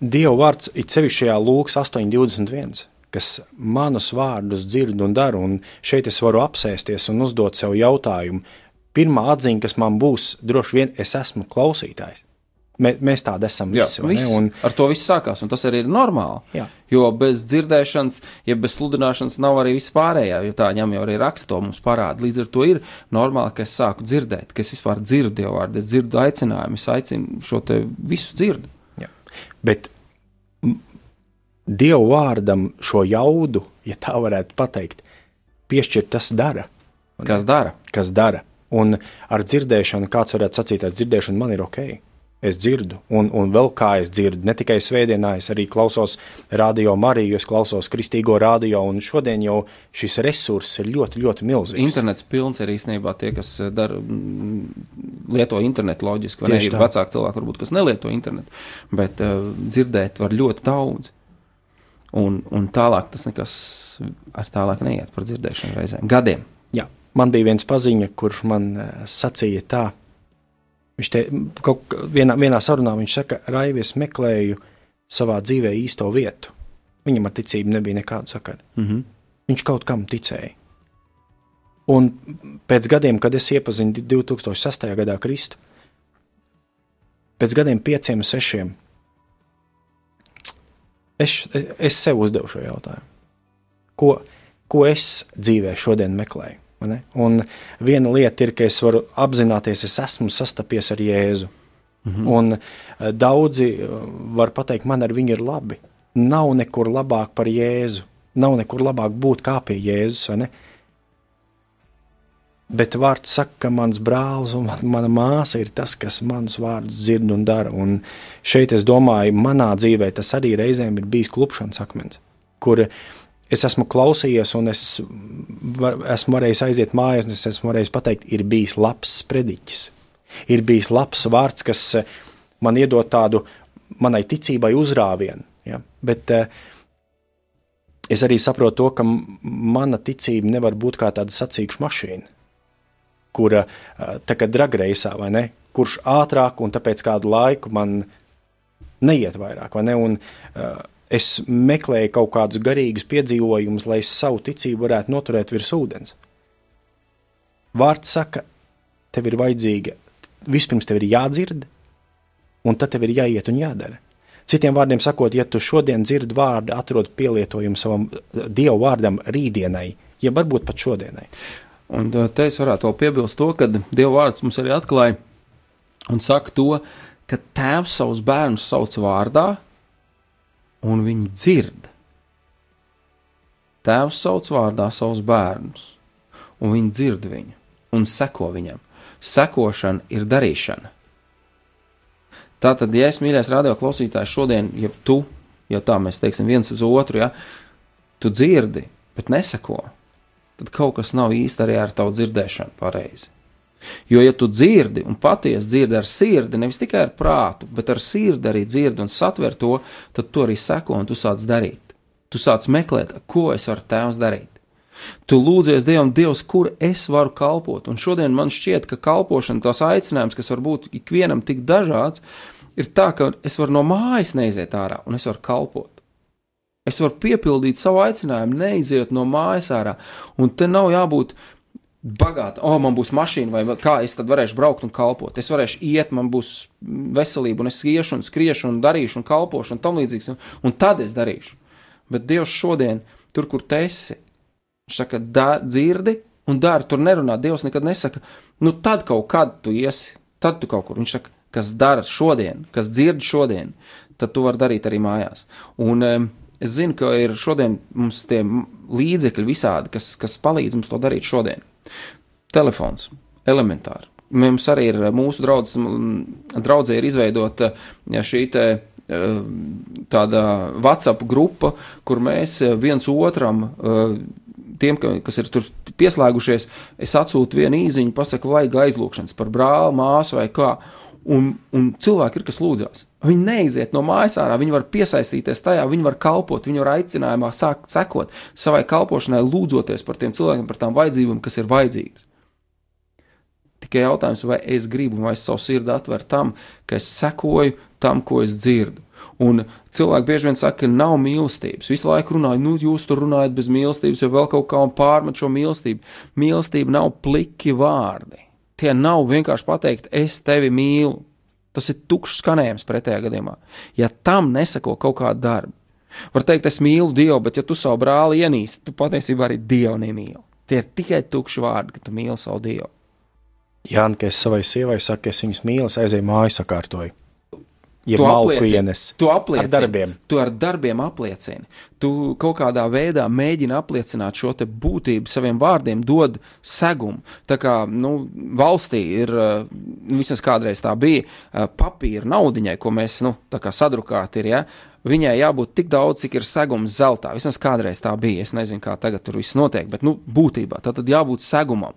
Dieva vārds ir sevišķajā lūks 8,21, kas manus vārdus dzird un dara, un šeit es varu apsēsties un uzdot sev jautājumu. Pirmā atziņa, kas man būs, droši vien es esmu klausītājs. Mē, mēs tādi esam visi. Jā, visi un, ar to viss sākās, un tas arī ir normāli. Jā. Jo bez dzirdēšanas, ja bez sludināšanas nav arī viss pārējā, jo tā ņem jau arī raksto mums parāda. Līdz ar to ir normāli, ka es sāku dzirdēt, ka es vispār dzirdu Dievu vārdu, es dzirdu aicinājumu, es aicinu šo te visu dzirdu. Bet Dievu vārdam šo jaudu, ja tā varētu pateikt, piešķirt tas dara. Kas dara? Kas dara. Un ar dzirdēšanu, kāds varētu sacīt, ar dzirdēšanu man ir ok es dzirdu, un, un vēl kā es dzirdu. Ne tikai svētdienā, es arī klausos radio Mariju, es klausos kristīgo radio, un šodien jau šis resurss ir ļoti, ļoti milzīgs. Internets pilns ir īstenībā tie, kas eh, dar, lieto internetu loģiski, vai ne? Ir vecāki cilvēki, varbūt, kas nelieto internetu, bet uh, dzirdēt var ļoti daudz. Un, un tālāk tas nekas ar tālāk neiet par dzirdēšanu reizēm. Gadiem. Jā, man bija viens paziņa, kur man uh, sacīja tā, Viņš te kaut vienā, vienā sarunā viņš saka, Raivi, es meklēju savā dzīvē īsto vietu. Viņam ar ticību nebija nekāda sakara. Mm -hmm. Viņš kaut kam ticēja. Un pēc gadiem, kad es iepazinu 2006. gadā Kristu, pēc gadiem, pieciem, sešiem, es, es sev uzdevu šo jautājumu. Ko, ko es dzīvē šodien meklēju? Un viena lieta ir, ka es varu apzināties, es esmu sastapies ar Jēzu. Mhm. Un eh, daudzi eh, var pateikt, man ar viņu ir labi. Nav nekur labāk par Jēzu. Nav nekur labāk būt kā pie Jēzus? Bet vārds saka, ka mans brālis un mana māsa ir tas, kas manus vārdus dzird un dara. Un šeit es domāju, manā dzīvē tas arī reizēm ir bijis klupšanas akmens, kur uh, es esmu klausījies, un es var, esmu varējis aiziet mājās, un es esmu varējis pateikt, ir bijis labs sprediķis. Ir bijis labs vārds, kas eh, man iedod tādu manai ticībai uzrāvienu. Ja? Bet uh, es arī saprotu to, ka mana ticība nevar būt kā tāda sacīkšu mašīna, kura uh, tā kā dragreisā vai ne, kurš ātrāk un tāpēc kādu laiku man neiet vairāk, vai ne? Un, uh, es meklēju kaut kādus garīgus piedzīvojumus, lai es savu ticību varētu noturēt virs ūdens. Vārds saka, tev ir vajadzīga, vispirms tev ir jādzird, un tad tev ir jāiet un jādara. Citiem vārdiem sakot, ja tu šodien dzirdi vārdu, atrod pielietojumu savam eh, dievu vārdam rītdienai, ja varbūt pat šodienai. Un eh, te es varētu vēl piebilst to, ka dievu vārds mums arī atklāja un saka to, ka tēvs savus bērnus sauc vārdā, un viņi dzird. Tēvs sauc vārdā savus bērnus, un viņi dzird viņu un seko viņam. Sekošana ir darīšana. Tātad, ja es mīlēs radio klausītājs šodien, ja tu, ja tā mēs teiksim viens uz otru, ja tu dzirdi, bet neseko, tad kaut kas nav īsti arī ar tavu dzirdēšanu pareizi. Jo, ja tu dzirdi un patiesi dzirdi ar sirdi, nevis tikai ar prātu, bet ar sirdi arī dzirdi un satver to, tad tu arī seko un tu sāc darīt. Tu sāc meklēt, ko es varu tēvs darīt. Tu lūdzies Dievam, Dievs, kur es varu kalpot. Un šodien man šķiet, ka kalpošana, tās aicinājums, kas var būt ikvienam tik dažāds, ir tā, ka es varu no mājas neiziet ārā un es varu kalpot. Es varu piepildīt savu aicinājumu, neiziet no mājas ārā. Un te nav jābūt bagāta, oh, man būs mašīna, vai kā es tad varēšu braukt un kalpot. Es varēšu iet, man būs veselība, un es iešu un skriešu un darīšu un kalpošu un tam līdzīgs, un, un tad es darīšu. Bet Dievs šodien, tur, kur tu esi, saka, da, dzirdi un dari, tur nerunā. Dievs nekad nesaka, nu tad kaut kad tu iesi, tad tu kaut kur. Viņš saka, kas dara šodien, kas dzird šodien, tad tu vari darīt arī mājās. Un, um, Es zinu, ka ir šodien mums tie līdzekļi visādi, kas, kas palīdz mums to darīt šodien. Telefons, elementāri. Mums arī ir mūsu draugs, draudzē ir izveidota šī te eh, tāda WhatsApp grupa, kur mēs viens otram, eh, tiem, kas ir tur pieslēgušies, es atsūtu vienu īziņu, pasaku, vajag aizlūgšanas par brāli, māsu vai kā. Un, un cilvēki ir, kas lūdzās. Viņi neiziet no mājas ārā, viņi var piesaistīties tajā, viņi var kalpot, viņi var aicinājumā sākt sekot savai kalpošanai, lūdzoties par tiem cilvēkiem, par tām vajadzībām, kas ir vajadzīgas. Tikai jautājums, vai es gribu, vai es savu sirdi atveru tam, ka es sekoju tam, ko es dzirdu. Un cilvēki bieži vien saka, ka nav mīlestības. Visu laiku runāju, nu, jūs tur runājat bez mīlestības, vai vēl kaut kā un pārmet šo mīlestību. Mīlestība nav pliki vārdi. Tie nav vienkārši pateikt, es tevi mīlu. Tas ir tukšs skanējums pretējā gadījumā. Ja tam nesako kaut kāda darba, var teikt, es mīlu Dievu, bet ja tu savu brāli ienīsti, tu patiesībā arī Dievu nemīli. Tie ir tikai tukši vārdi, ka tu mīli savu Dievu. Jā, ka es savai sievai saku, es viņas mīlu, aizēju māju sakārtoju. Ja tu apliecini, tu apliecini, ar darbiem. Tu ar darbiem apliecini. Tu kaut kādā veidā mēģini apliecināt šo būtību, saviem vārdiem dod segumu. Tā kā nu, valstī ir, nu, vismaz kādreiz tā bija, papīra naudiņai, ko mēs nu, sadrukāti ir. Ja? Viņai jābūt tik daudz, cik ir segums zeltā. Vismaz kādreiz tā bija. Es nezinu, kā tagad tur viss notiek, bet nu, būtībā tā tad jābūt segumam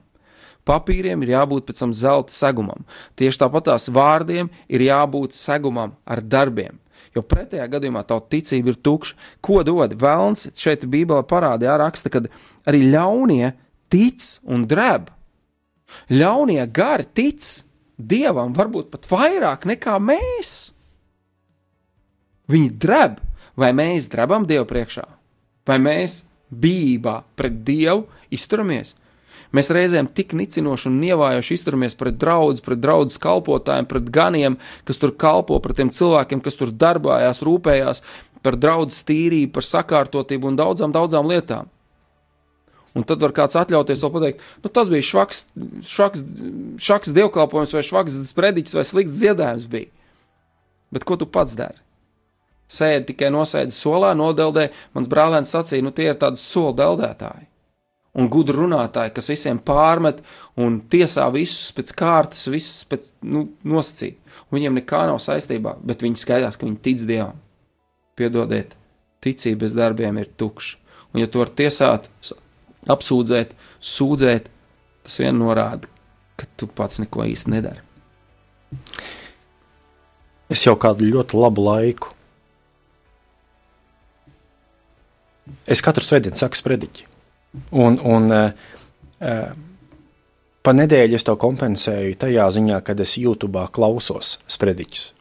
papīriem ir jābūt pēc tam zelta segumam. Tieši tāpat tās vārdiem ir jābūt segumam ar darbiem. Jo pretējā gadījumā tā ticība ir tukša. Ko dod Vēlns? Šeit Bībelē parādījā raksta, ka arī ļaunie tic un drēb. Ļaunie gari tic Dievam varbūt pat vairāk nekā mēs. Viņi drēb, vai mēs drebam Dievu priekšā, vai mēs bībā pret Dievu izturamies. Mēs reizēm tik nicinoši un nievājoši izturamies pret draugu, pret draugu kalpotājiem, pret ganiem, kas tur kalpo, pret tiem cilvēkiem, kas tur darbājās, rūpējās par draugu tīrību, par sakārtotību un daudzām, daudzām lietām. Un tad var kāds atļauties vēl pateikt, nu, tas bija švaks, švaks, švaks dievkalpojums, vai švaks sprediķis, vai slikts dziedājums bija. Bet ko tu pats dari? Sēdi tikai nosēdi solā, nodeldē. Mans brālēns sacīja, nu, tie ir tādi soli deldētāji un gudri runātāji, kas visiem pārmet un tiesā visus pēc kārtas, visus pēc nu, nosacīt. Un viņiem nekā nav saistībā, bet viņi skaidrs, ka viņi tic Dievam. Piedodiet, ticība bez darbiem ir tukša. Un, ja tu vari tiesāt, apsūdzēt, sūdzēt, tas vien norāda, ka tu pats neko īsti nedari. Es jau kādu ļoti labu laiku. Es katru svētdienu saku sprediķi. Un, un uh, pa nedēļu es to kompensēju tajā ziņā, kad es YouTube klausos sprediķus.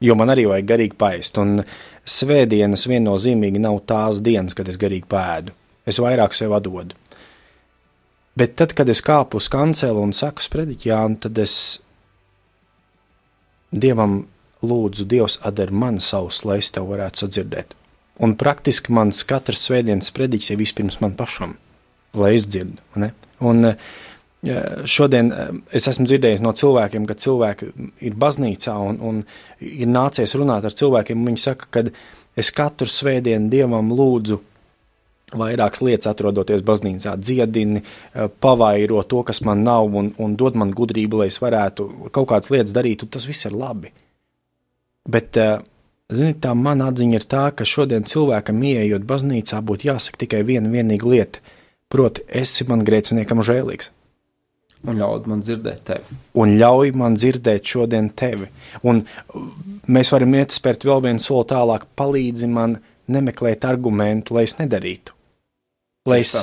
Jo man arī vajag garīgi paēst, un svētdienas viennozīmīgi nav tās dienas, kad es garīgi pēdu. Es vairāk sev atdodu. Bet tad, kad es kāpu uz kancelu un saku sprediķjānu, tad es Dievam lūdzu, Dievs, atder man savus, lai es tev varētu sadzirdēt. Un praktiski mans katrs svētdienas sprediķis ir vispirms man pašam lai izdzirdu. Un eh, šodien eh, es esmu dzirdējis no cilvēkiem, ka cilvēki ir baznīcā un, un ir nācies runāt ar cilvēkiem, un viņi saka, ka es katru svētdienu Dievam lūdzu vairākas lietas, atrodoties baznīcā, dziedini, eh, pavairo to, kas man nav, un, un dod man gudrību, lai es varētu kaut kādas lietas darīt, un tas viss ir labi. Bet, ziniet, tā mana atziņa ir tā, ka šodien cilvēkam ieejot baznīcā būtu jāsaka tikai viena vienīga lieta – Proti, esi man grēciniekam žēlīgs. Un ļauj man dzirdēt tevi. Un ļauj man dzirdēt šodien tevi. Un mēs varam iet spērt vēl vienu soli tālāk, palīdzi man nemeklēt argumentu, lai es nedarītu. Lai es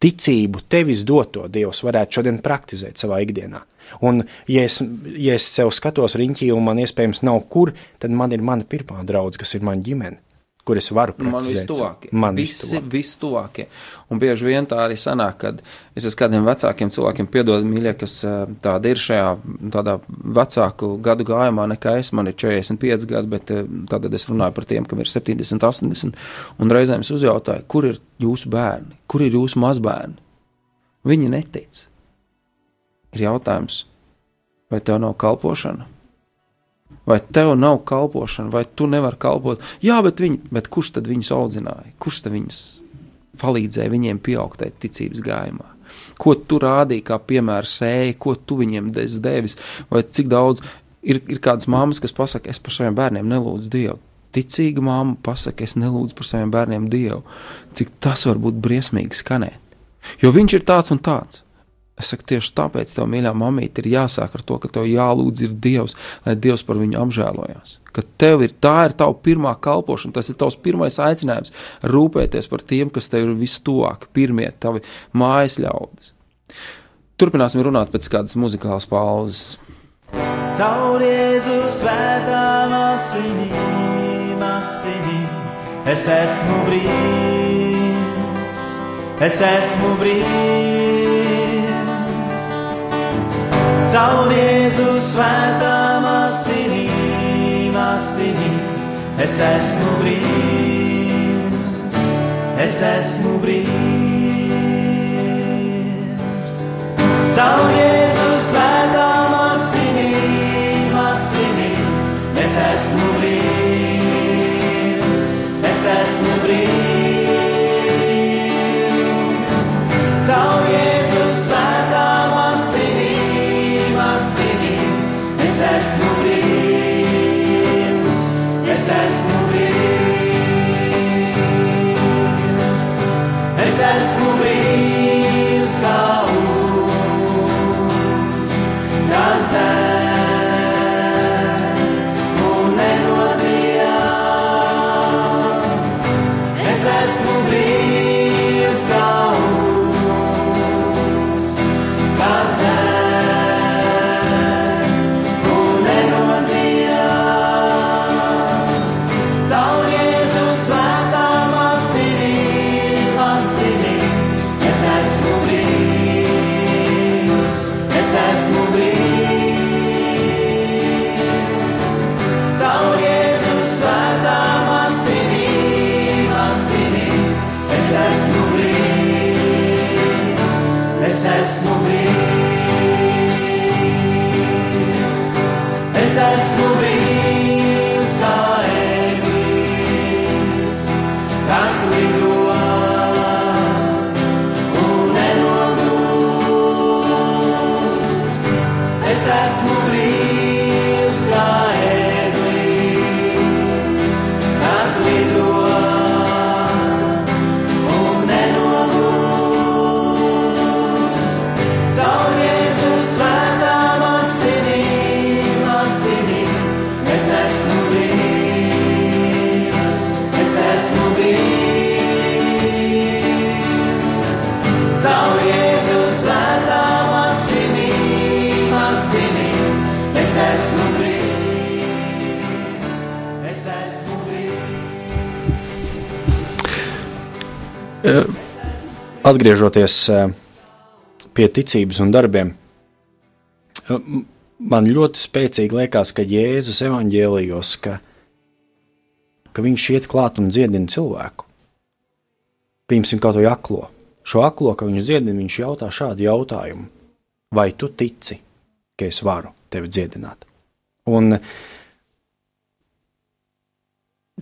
ticību tevis doto Dievs varētu šodien praktizēt savā ikdienā. Un, ja es, ja es sev skatos riņķī un man iespējams nav kur, tad man ir mana pirmā draudzība, kas ir mana ģimene kur es varu praktizēt. Man vistuvākie. Man visi vistuvākie. Un bieži vien tā arī sanāk, kad es esmu kādiem vecākiem cilvēkiem piedod, mīļie, kas eh, tādi ir šajā tādā vecāku gadu gājumā nekā es. Man ir 45 gadi, bet eh, tad es runāju par tiem, kam ir 70, 80. Un reizēm es uzjautāju, kur ir jūsu bērni, kur ir jūsu mazbērni? Viņi netic. Ir jautājums, vai tev nav kalpošana? Vai tev nav kalpošana, vai tu nevari kalpot? Jā, bet, viņi, bet kurš tad viņus audzināja? Kurš tad viņus palīdzēja viņiem pieaugt tajā ticības gājumā? Ko tu rādīji, kā piemēra sēji, ko tu viņiem devis, vai cik daudz ir, ir kādas mammas, kas pasaka, es par saviem bērniem nelūdzu Dievu. Ticīga mamma pasaka, es nelūdzu par saviem bērniem Dievu. Cik tas var būt briesmīgi skanēt. Jo viņš ir tāds un tāds. Es saku, tieši tāpēc tev, mīļā mamīte, ir jāsāk ar to, ka tev jālūdz ir Dievs, lai Dievs par viņu apžēlojās. Ka tev ir tā ir tava pirmā kalpošana, tas ir tavs pirmais aicinājums rūpēties par tiem, kas tev ir vistuvāk, pirmie tavi mājas ļaudis. Turpināsim runāt pēc kādas muzikālas pauzes. Caur Jēzus svētām asinīm, asinīm, es esmu brīvs, es esmu brīvs. Caur Jēzus svētām asinīm, asinīm, es esmu brīvs, es esmu brīvs. Caur Jēzus svētām asinīm, asinīm, es esmu brīvs, Atgriežoties eh, pie ticības un darbiem, m- man ļoti spēcīgi liekas, ka Jēzus evanģēlijos, ka, ka viņš iet klāt un dziedina cilvēku. Pieņemsim kaut vai aklo. Šo aklo, ka viņš dziedina, viņš jautā šādu jautājumu: Vai tu tici, ka es varu tevi dziedināt? Un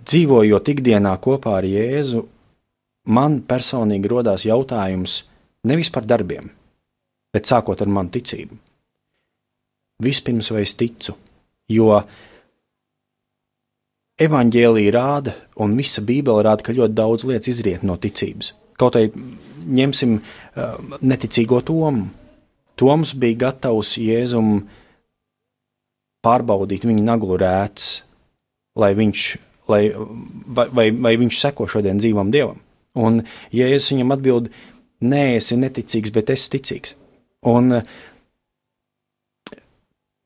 dzīvojot ikdienā kopā ar Jēzu, man personīgi rodās jautājums nevis par darbiem, bet sākot ar manu ticību. Vispirms vai es ticu, jo evanģēlīja rāda, un visa Bībele rāda, ka ļoti daudz lietas izriet no ticības. Kaut arī ņemsim uh, neticīgo Tomu. Toms bija gatavs Jēzum pārbaudīt viņa naglu rēts, lai viņš, lai, vai, vai, vai viņš seko šodien dzīvam Dievam. Un Jēzus viņam atbild, nē, esi neticīgs, bet es ticīgs. Un uh,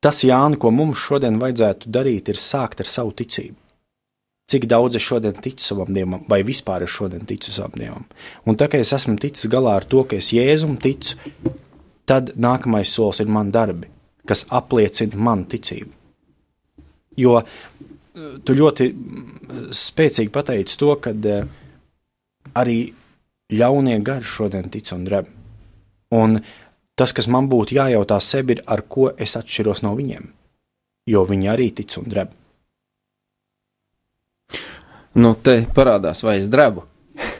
tas, Jāni, ko mums šodien vajadzētu darīt, ir sākt ar savu ticību. Cik daudz es šodien ticu savam dievam, vai vispār es šodien ticu savam dievam. Un tā kā es esmu ticis galā ar to, ka es Jēzum ticu, tad nākamais solis ir man darbi, kas apliecina manu ticību. Jo tu ļoti spēcīgi pateici to, ka eh, arī ļaunie gari šodien tic un dreb. Un tas, kas man būtu jājautā sev, ir, ar ko es atšķiros no viņiem, jo viņi arī tic un dreb. Nu, te parādās, vai es drebu.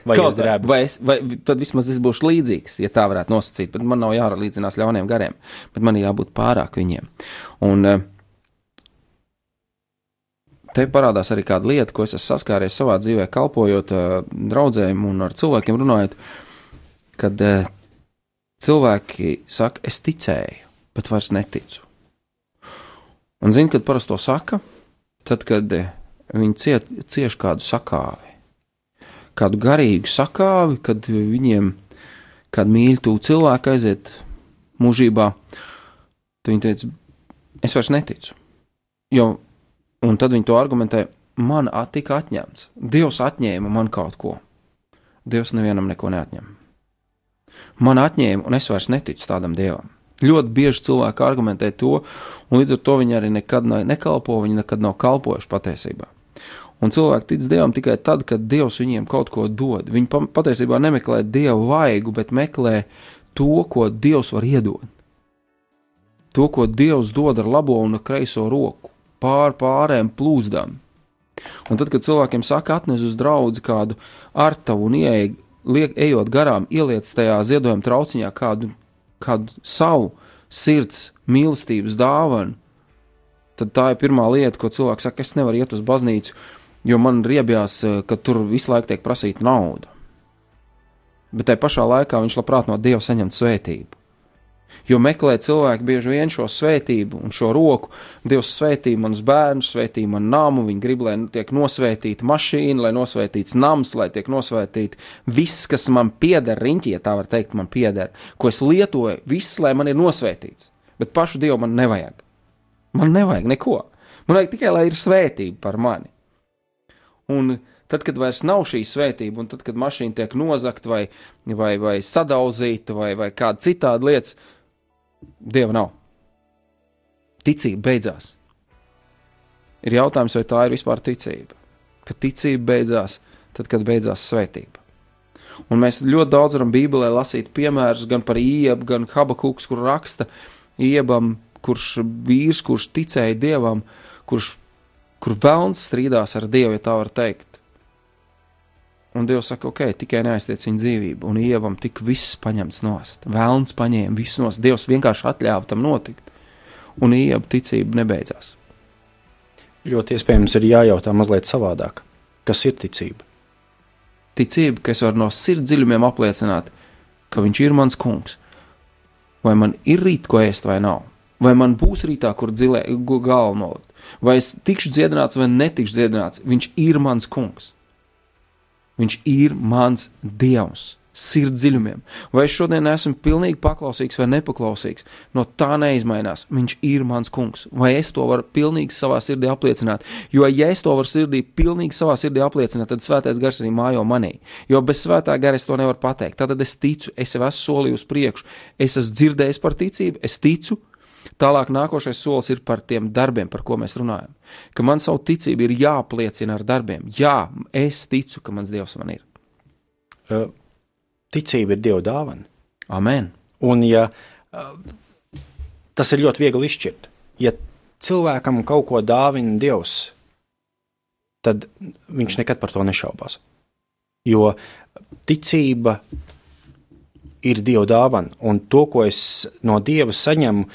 Vai Kaut es drebu? Vai es, vai, tad vismaz es būšu līdzīgs, ja tā varētu nosacīt. Bet man nav jāralīdzinās ļauniem gariem, bet man ir jābūt pārāk viņiem. Un eh, te parādās arī kāda lieta, ko es esmu saskāries savā dzīvē, kalpojot eh, draudzēm un ar cilvēkiem runājot, kad eh, cilvēki saka, es ticēju, bet vairs neticu. Un zini, kad parasti to saka, tad, kad eh, viņi ciet, cieš kādu sakāvi, kādu garīgu sakāvi, kad viņiem kāda mīļa cilvēka aiziet mūžībā, tad viņi teica, es vairs neticu. Jo, un tad viņi to argumentē, man tika atņemts. Dievs atņēma man kaut ko. Dievs nevienam neko neatņem. Man atņēma, un es vairs neticu tādam dievam. Ļoti bieži cilvēki argumentē to, un līdz ar to viņi arī nekad nekalpo, viņi nekad nav kalpojuši patiesībā. Un cilvēki tic dievam tikai tad, kad dievs viņiem kaut ko dod. Viņi patiesībā nemeklē dievu vaigu, bet meklē to, ko dievs var iedot. To, ko dievs dod ar labo un kreiso roku, pār pārēm plūzdām. Un tad, kad cilvēkiem saka, atnes uz draugu kādu artavu un ieej, liek, ejot garām, ieliec tajā ziedojuma trauciņā kādu, kādu savu sirds mīlestības dāvanu, tad tā ir pirmā lieta, ko cilvēks saka, es nevaru iet uz baznīcu, jo man riebjās, eh, ka tur visu laiku tiek prasīta nauda. Bet tajā pašā laikā viņš labprāt no Dieva saņemt svētību. Jo meklē cilvēki bieži vien šo svētību un šo roku. Dievs svētī manus bērnus, svētī manu namu, viņi grib, lai tiek nosvētīta mašīna, lai nosvētīts nams, lai tiek nosvētīta viss, kas man pieder, riņķī, ja tā var teikt, man pieder, ko es lietoju, viss, lai man ir nosvētīts. Bet pašu Dievu man nevajag. Man nevajag neko. Man vajag tikai, lai ir svētība par mani. Un tad, kad vairs nav šī svētība, un tad, kad mašīna tiek nozagta vai, vai, vai sadauzīta vai, vai kāda citāda lieta, Dieva nav. Ticība beidzās. Ir jautājums, vai tā ir vispār ticība. Kad ticība beidzās, tad, kad beidzās svētība. Un mēs ļoti daudz varam Bībelē lasīt piemērus gan par Iebu, gan Habakuks, kur raksta Iebam, kurš vīrs, kurš ticēja Dievam, kurš, kur vēlns strīdās ar Dievu, ja tā var teikt. Un Dievs saka, ok, tikai neaiztiec viņa dzīvību, un ievam tik viss paņemts nost. Vēlns paņēma visu nost, Dievs vienkārši atļāva tam notikt, un ieba ticība nebeidzās. Ļoti iespējams ir jājautā mazliet savādāk. Kas ir ticība? Ticība, ka es varu no sirds dziļumiem apliecināt, ka viņš ir mans kungs. Vai man ir rīt, ko ēst, vai nav? Vai man būs rītā, kur dzilē, galva nolikt? Vai es tikšu dziedināts vai netikšu dziedināts? Viņš ir mans kungs. Viņš ir mans dievs. Sirds dziļumiem. Vai es šodien esmu pilnīgi paklausīgs vai nepaklausīgs, no tā neizmainās. Viņš ir mans kungs. Vai es to varu pilnīgi savā sirdī apliecināt? Jo, ja es to varu sirdī, pilnīgi savā sirdī apliecināt, tad svētais gars arī mājo manī. Jo bez svētā gara es to nevaru pateikt. Tad es ticu, es jau esmu solījis priekšu, es esmu dzirdējis par ticību, es ticu, Tālāk nākošais solis ir par tiem darbiem, par ko mēs runājam. Ka man savu ticību ir jāapliecina ar darbiem. Jā, es ticu, ka mans Dievs man ir. Ticība ir Dieva dāvana. Amen. Un ja, tas ir ļoti viegli izšķirt. Ja cilvēkam kaut ko dāvina Dievs, tad viņš nekad par to nešaubās. Jo ticība ir Dieva dāvana, un to, ko es no Dieva saņemu,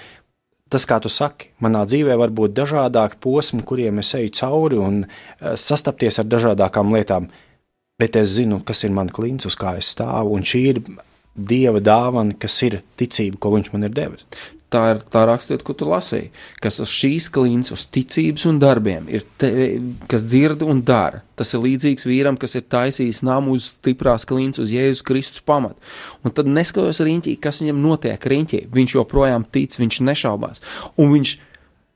tas, kā tu saki, manā dzīvē var būt dažādāki posmi, kuriem es eju cauri un eh, sastapties ar dažādākām lietām, bet es zinu, kas ir mans klints, uz kā es stāvu, un šī ir Dieva dāvana, kas ir ticība, ko Viņš man ir devis. Tā ir tā raksturība, ko tu lasīji, kas uz šīs klīnas, uz ticības un darbiem ir, te, kas dzird un dara. Tas ir līdzīgs vīram, kas ir taisījis namu uz stiprās klīnas, uz Jēzus Kristus pamata. Un tad neskatoties riņķī, kas viņam notiek riņķī, viņš joprojām tic, viņš nešaubās. Un viņš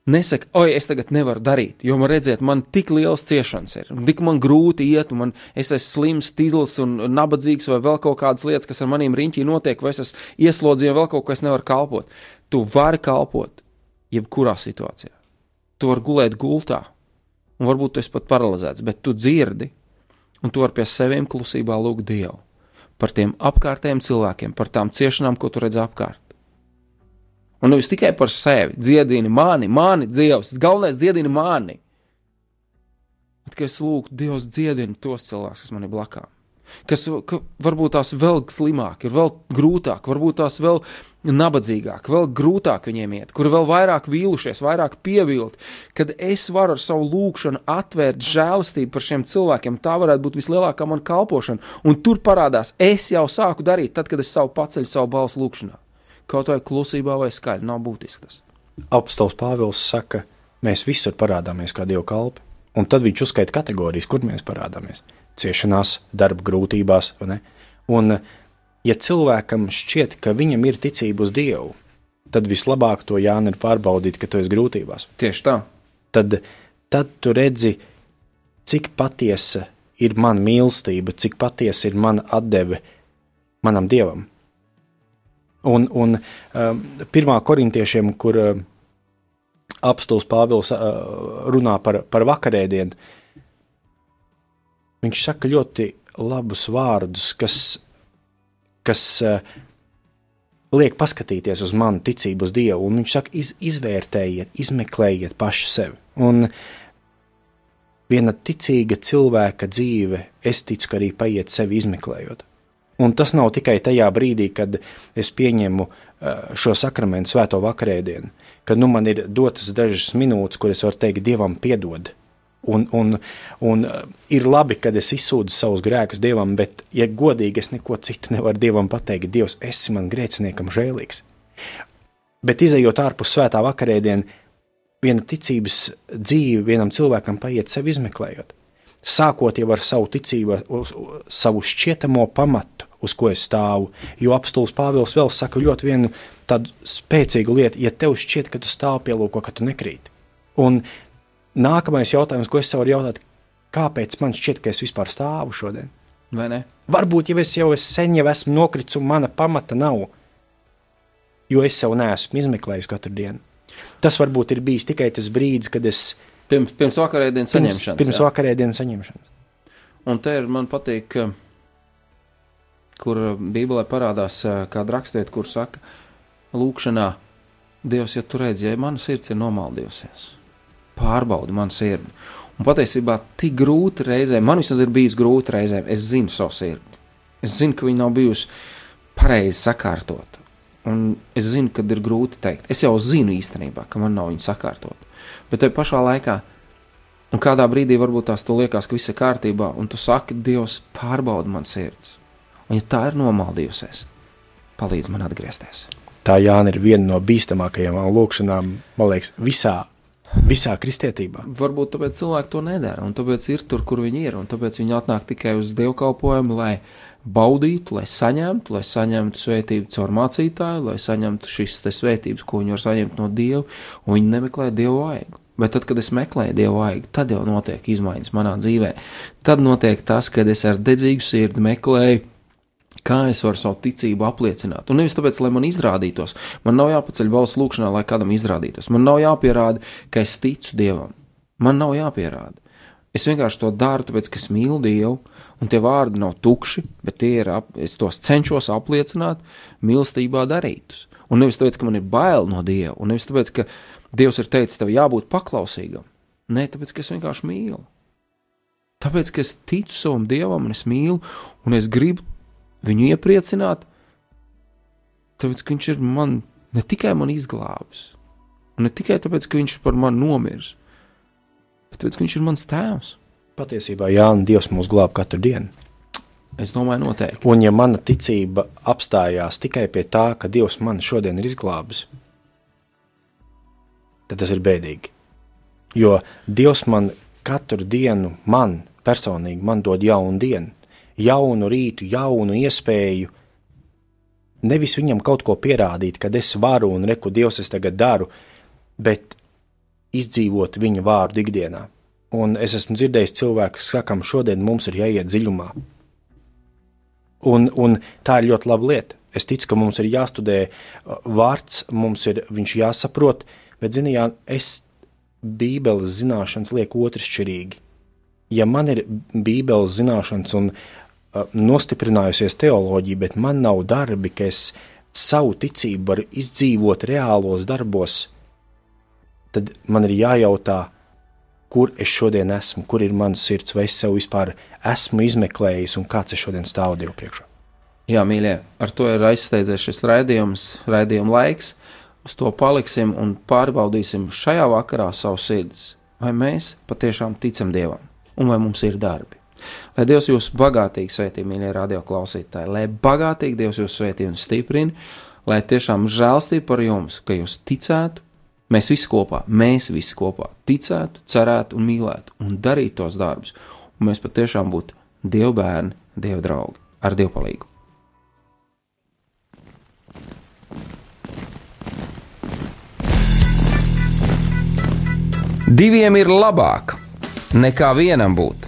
Nesaka, oi, es tagad nevaru darīt, jo man redziet, man tik liels ciešanas ir, tik man grūti iet, un man, es esmu slims, tīzls un nabadzīgs, vai vēl kaut kādas lietas, kas ar maniem riņķī notiek, vai es esmu ieslodzīts, vai vēl kaut ko es nevaru kalpot. Tu vari kalpot jebkurā situācijā. Tu vari gulēt gultā, un varbūt tu esi pat paralizēts, bet tu dzirdi, un tu vari pie seviem klusībā lūgt Dievu par tiem apkārtējiem cilvēkiem, par tām ciešanām, ko tu redz apkārt. Un nevis tikai par sevi, dziedini mani, mani, Dievs, galvenais dziedini mani. Bet, ka es lūgtu, Dievs dziedini tos cilvēkus, kas man ir blakām. Kas ka varbūt tās vēl slimāk, ir vēl grūtāk, varbūt tās vēl nabadzīgāk, vēl grūtāk viņiem iet, kur vēl vairāk vīlušies, vairāk pievilt, kad es varu ar savu lūgšanu atvērt žēlastību par šiem cilvēkiem. Tā varētu būt vislielākā man kalpošana, un tur parādās, es jau sāku darīt, tad, kad es savu paceļu savu balsu lūgšanā. Kaut vai klusībā vai skaļi, nav būtiski tas. Apostolists Pāvils saka, mēs visur parādāmies kā Dieva kalpi. Un tad viņš uzskaita kategorijas, kur mēs parādāmies. Ciešanās, darba grūtībās. Un, ja cilvēkam šķiet, ka viņam ir ticība uz Dievu, tad vislabāk to Jānis ir pārbaudīt, ka tu esi grūtībās. Tieši tā. Tad, tad tu redzi, cik patiesa ir mana mīlestība, cik patiesa ir mana atdeve manam Dievam. Un, un um, pirmā korintiešiem, kur um, apstults Pāvils uh, runā par, par vakarēdienu, viņš saka ļoti labus vārdus, kas, kas uh, liek paskatīties uz manu ticību, uz Dievu. Un viņš saka, iz, izvērtējiet, izmeklējiet paši sevi. Un viena ticīga cilvēka dzīve, es ticu, ka arī paiet sevi izmeklējot. Un tas nav tikai tajā brīdī, kad es pieņemu uh, šo sakramentu, svēto vakarēdienu, kad nu, man ir dotas dažas minūtes, kuras var teikt, Dievam, piedod. Un, un, un uh, ir labi, kad es izsūdzu savus grēkus Dievam, bet, ja godīgi, es neko citu nevaru Dievam pateikt, Dievs, esi man grēciniekam žēlīgs. Bet izējot ārpus svētā vakarēdiena, viena ticības dzīve vienam cilvēkam paiet sevi izmeklējot sākot jau ar savu ticību, uz, savu šķietamo pamatu, uz ko es stāvu. Jo apstults Pāvils vēl saka ļoti vienu tādu spēcīgu lietu, ja tev šķiet, ka tu stāv pielūko, ka tu nekrīt. Un nākamais jautājums, ko es sev varu jautāt, kāpēc man šķiet, ka es vispār stāvu šodien? Vai ne? Varbūt jau es jau es sen jau esmu nokritis un mana pamata nav, jo es sev neesmu izmeklējis katru dienu. Tas varbūt ir bijis tikai tas brīdis, kad es Pirms, pirms vakarēdienas saņemšanas. pirms jā. vakarēdienas saņemšanas. Un te ir man patīk, ka- kur Bībelē parādās eh, kāda rakstiet, kur saka, lūkšanā, Dievs, ja tu redzi, ja mana sirds ir nomaldījusies, pārbaudi manu sirdi. Un patiesībā tik grūti reizēm, man vismaz ir bijis grūti reizēm, es zinu savu sirdi. Es zinu, ka viņa nav bijusi pareizi sakārtota. Un es zinu, kad ir grūti teikt. Es jau zinu īstenībā, ka man nav viņa sakārtota. Bet tajā pašā laikā, un kādā brīdī varbūt tās tu liekas, ka viss ir kārtībā, un tu saki, Dievs, pārbaudi man sirds. Un ja tā ir nomaldījusies, palīdz man atgriezties. Tā Jāna ir viena no bīstamākajām lūkšanām, man liekas, visā, visā kristietībā. Varbūt tāpēc cilvēki to nedara, un tāpēc ir tur, kur viņi ir, un tāpēc viņi atnāk tikai uz dievkalpojumu, lai baudītu, lai saņemtu, lai saņemtu svētību caur mācītāju, lai saņemtu šīs svētības, ko viņi var saņemt no Dieva, un viņi nemeklē Dievu vaigu. Bet tad, kad es meklēju Dievu vaigu, tad jau notiek izmaiņas manā dzīvē. Tad notiek tas, kad es ar dedzīgu sirdi meklēju, kā es varu savu ticību apliecināt. Un nevis tāpēc, lai man izrādītos, man nav jāpaceļ balss lūkšanā, lai kādam izrādītos. Man nav jāpierāda, ka es ticu Dievam. Man nav jāpierāda. Es vienkārši to daru, tāpēc, ka es mīlu Dievu, un tie vārdi nav tukši, bet ir, es tos cenšos apliecināt mīlestībā darītus. Un nevis tāpēc, ka man ir bail no Dieva, un nevis tāpēc, ka Dievs ir teicis, tev jābūt paklausīgam. Nē, tāpēc, ka es vienkārši mīlu. Tāpēc, ka es ticu savam Dievam, un es mīlu, un es gribu viņu iepriecināt, tāpēc, ka viņš ir man ne tikai man izglābis, ne tikai tāpēc, ka viņš par mani nomiris, bet tāpēc, ka viņš ir mans tēvs. Patiesībā Jānis Dievs mūs glāb katru dienu. Es domāju, noteikti. Un ja mana ticība apstājās tikai pie tā, ka Dievs man šodien ir izglābis, tad tas ir bēdīgi. Jo Dievs man katru dienu, man personīgi, man dod jaunu dienu, jaunu rītu, jaunu iespēju. Nevis viņam kaut ko pierādīt, kad es varu un reku Dievs es tagad daru, bet izdzīvot viņa vārdu ikdienā. Un es esmu dzirdējis cilvēku, kas sakām, šodien mums ir jāiet dziļumā. Un, un tā ir ļoti laba lieta. Es ticu, ka mums ir jāstudē uh, vārds, mums ir viņš jāsaprot, bet, ziniet, es Bībeles zināšanas lieku otršķirīgi. Ja man ir Bībeles zināšanas un nostiprinājusies teoloģija, bet man nav darbi, ka es savu ticību varu izdzīvot reālos darbos, tad man ir jājautā, kur es šodien esmu, kur ir mans sirds, vai es sev vispār esmu izmeklējis un kāds es šodien stāvu Dievu priekšā. Jā, mīļie, ar to ir aizsteidzies šis raidījums, raidījuma laiks. Uz to paliksim un pārbaudīsim šajā vakarā savu sirdis. Vai mēs patiešām ticam Dievam un vai mums ir darbi? Lai Dievs jūs bagātīgi svētī, mīļie radioklausītāji, lai bagātīgi Dievs jūs svētī un stiprina, lai tiešām žēlstība par jums, ka jūs ticētu, mēs visi kopā, mēs visi kopā ticētu, cerētu un mīlētu un darītu tos darbus, un mēs patiešām būtu Dieva bērni, Dieva draugi ar Dievu palīdzību. Diviem ir labāk nekā vienam būt,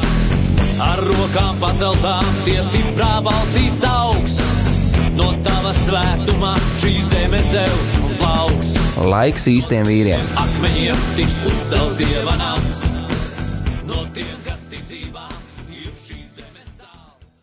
Ar rokām paceltām, tie stiprā balsīs augs. No tava svētumā šī zeme zeus un plauks. Laiks īstiem vīriem. Akmeņiem tiks uzcelts dieva nams. No tiem.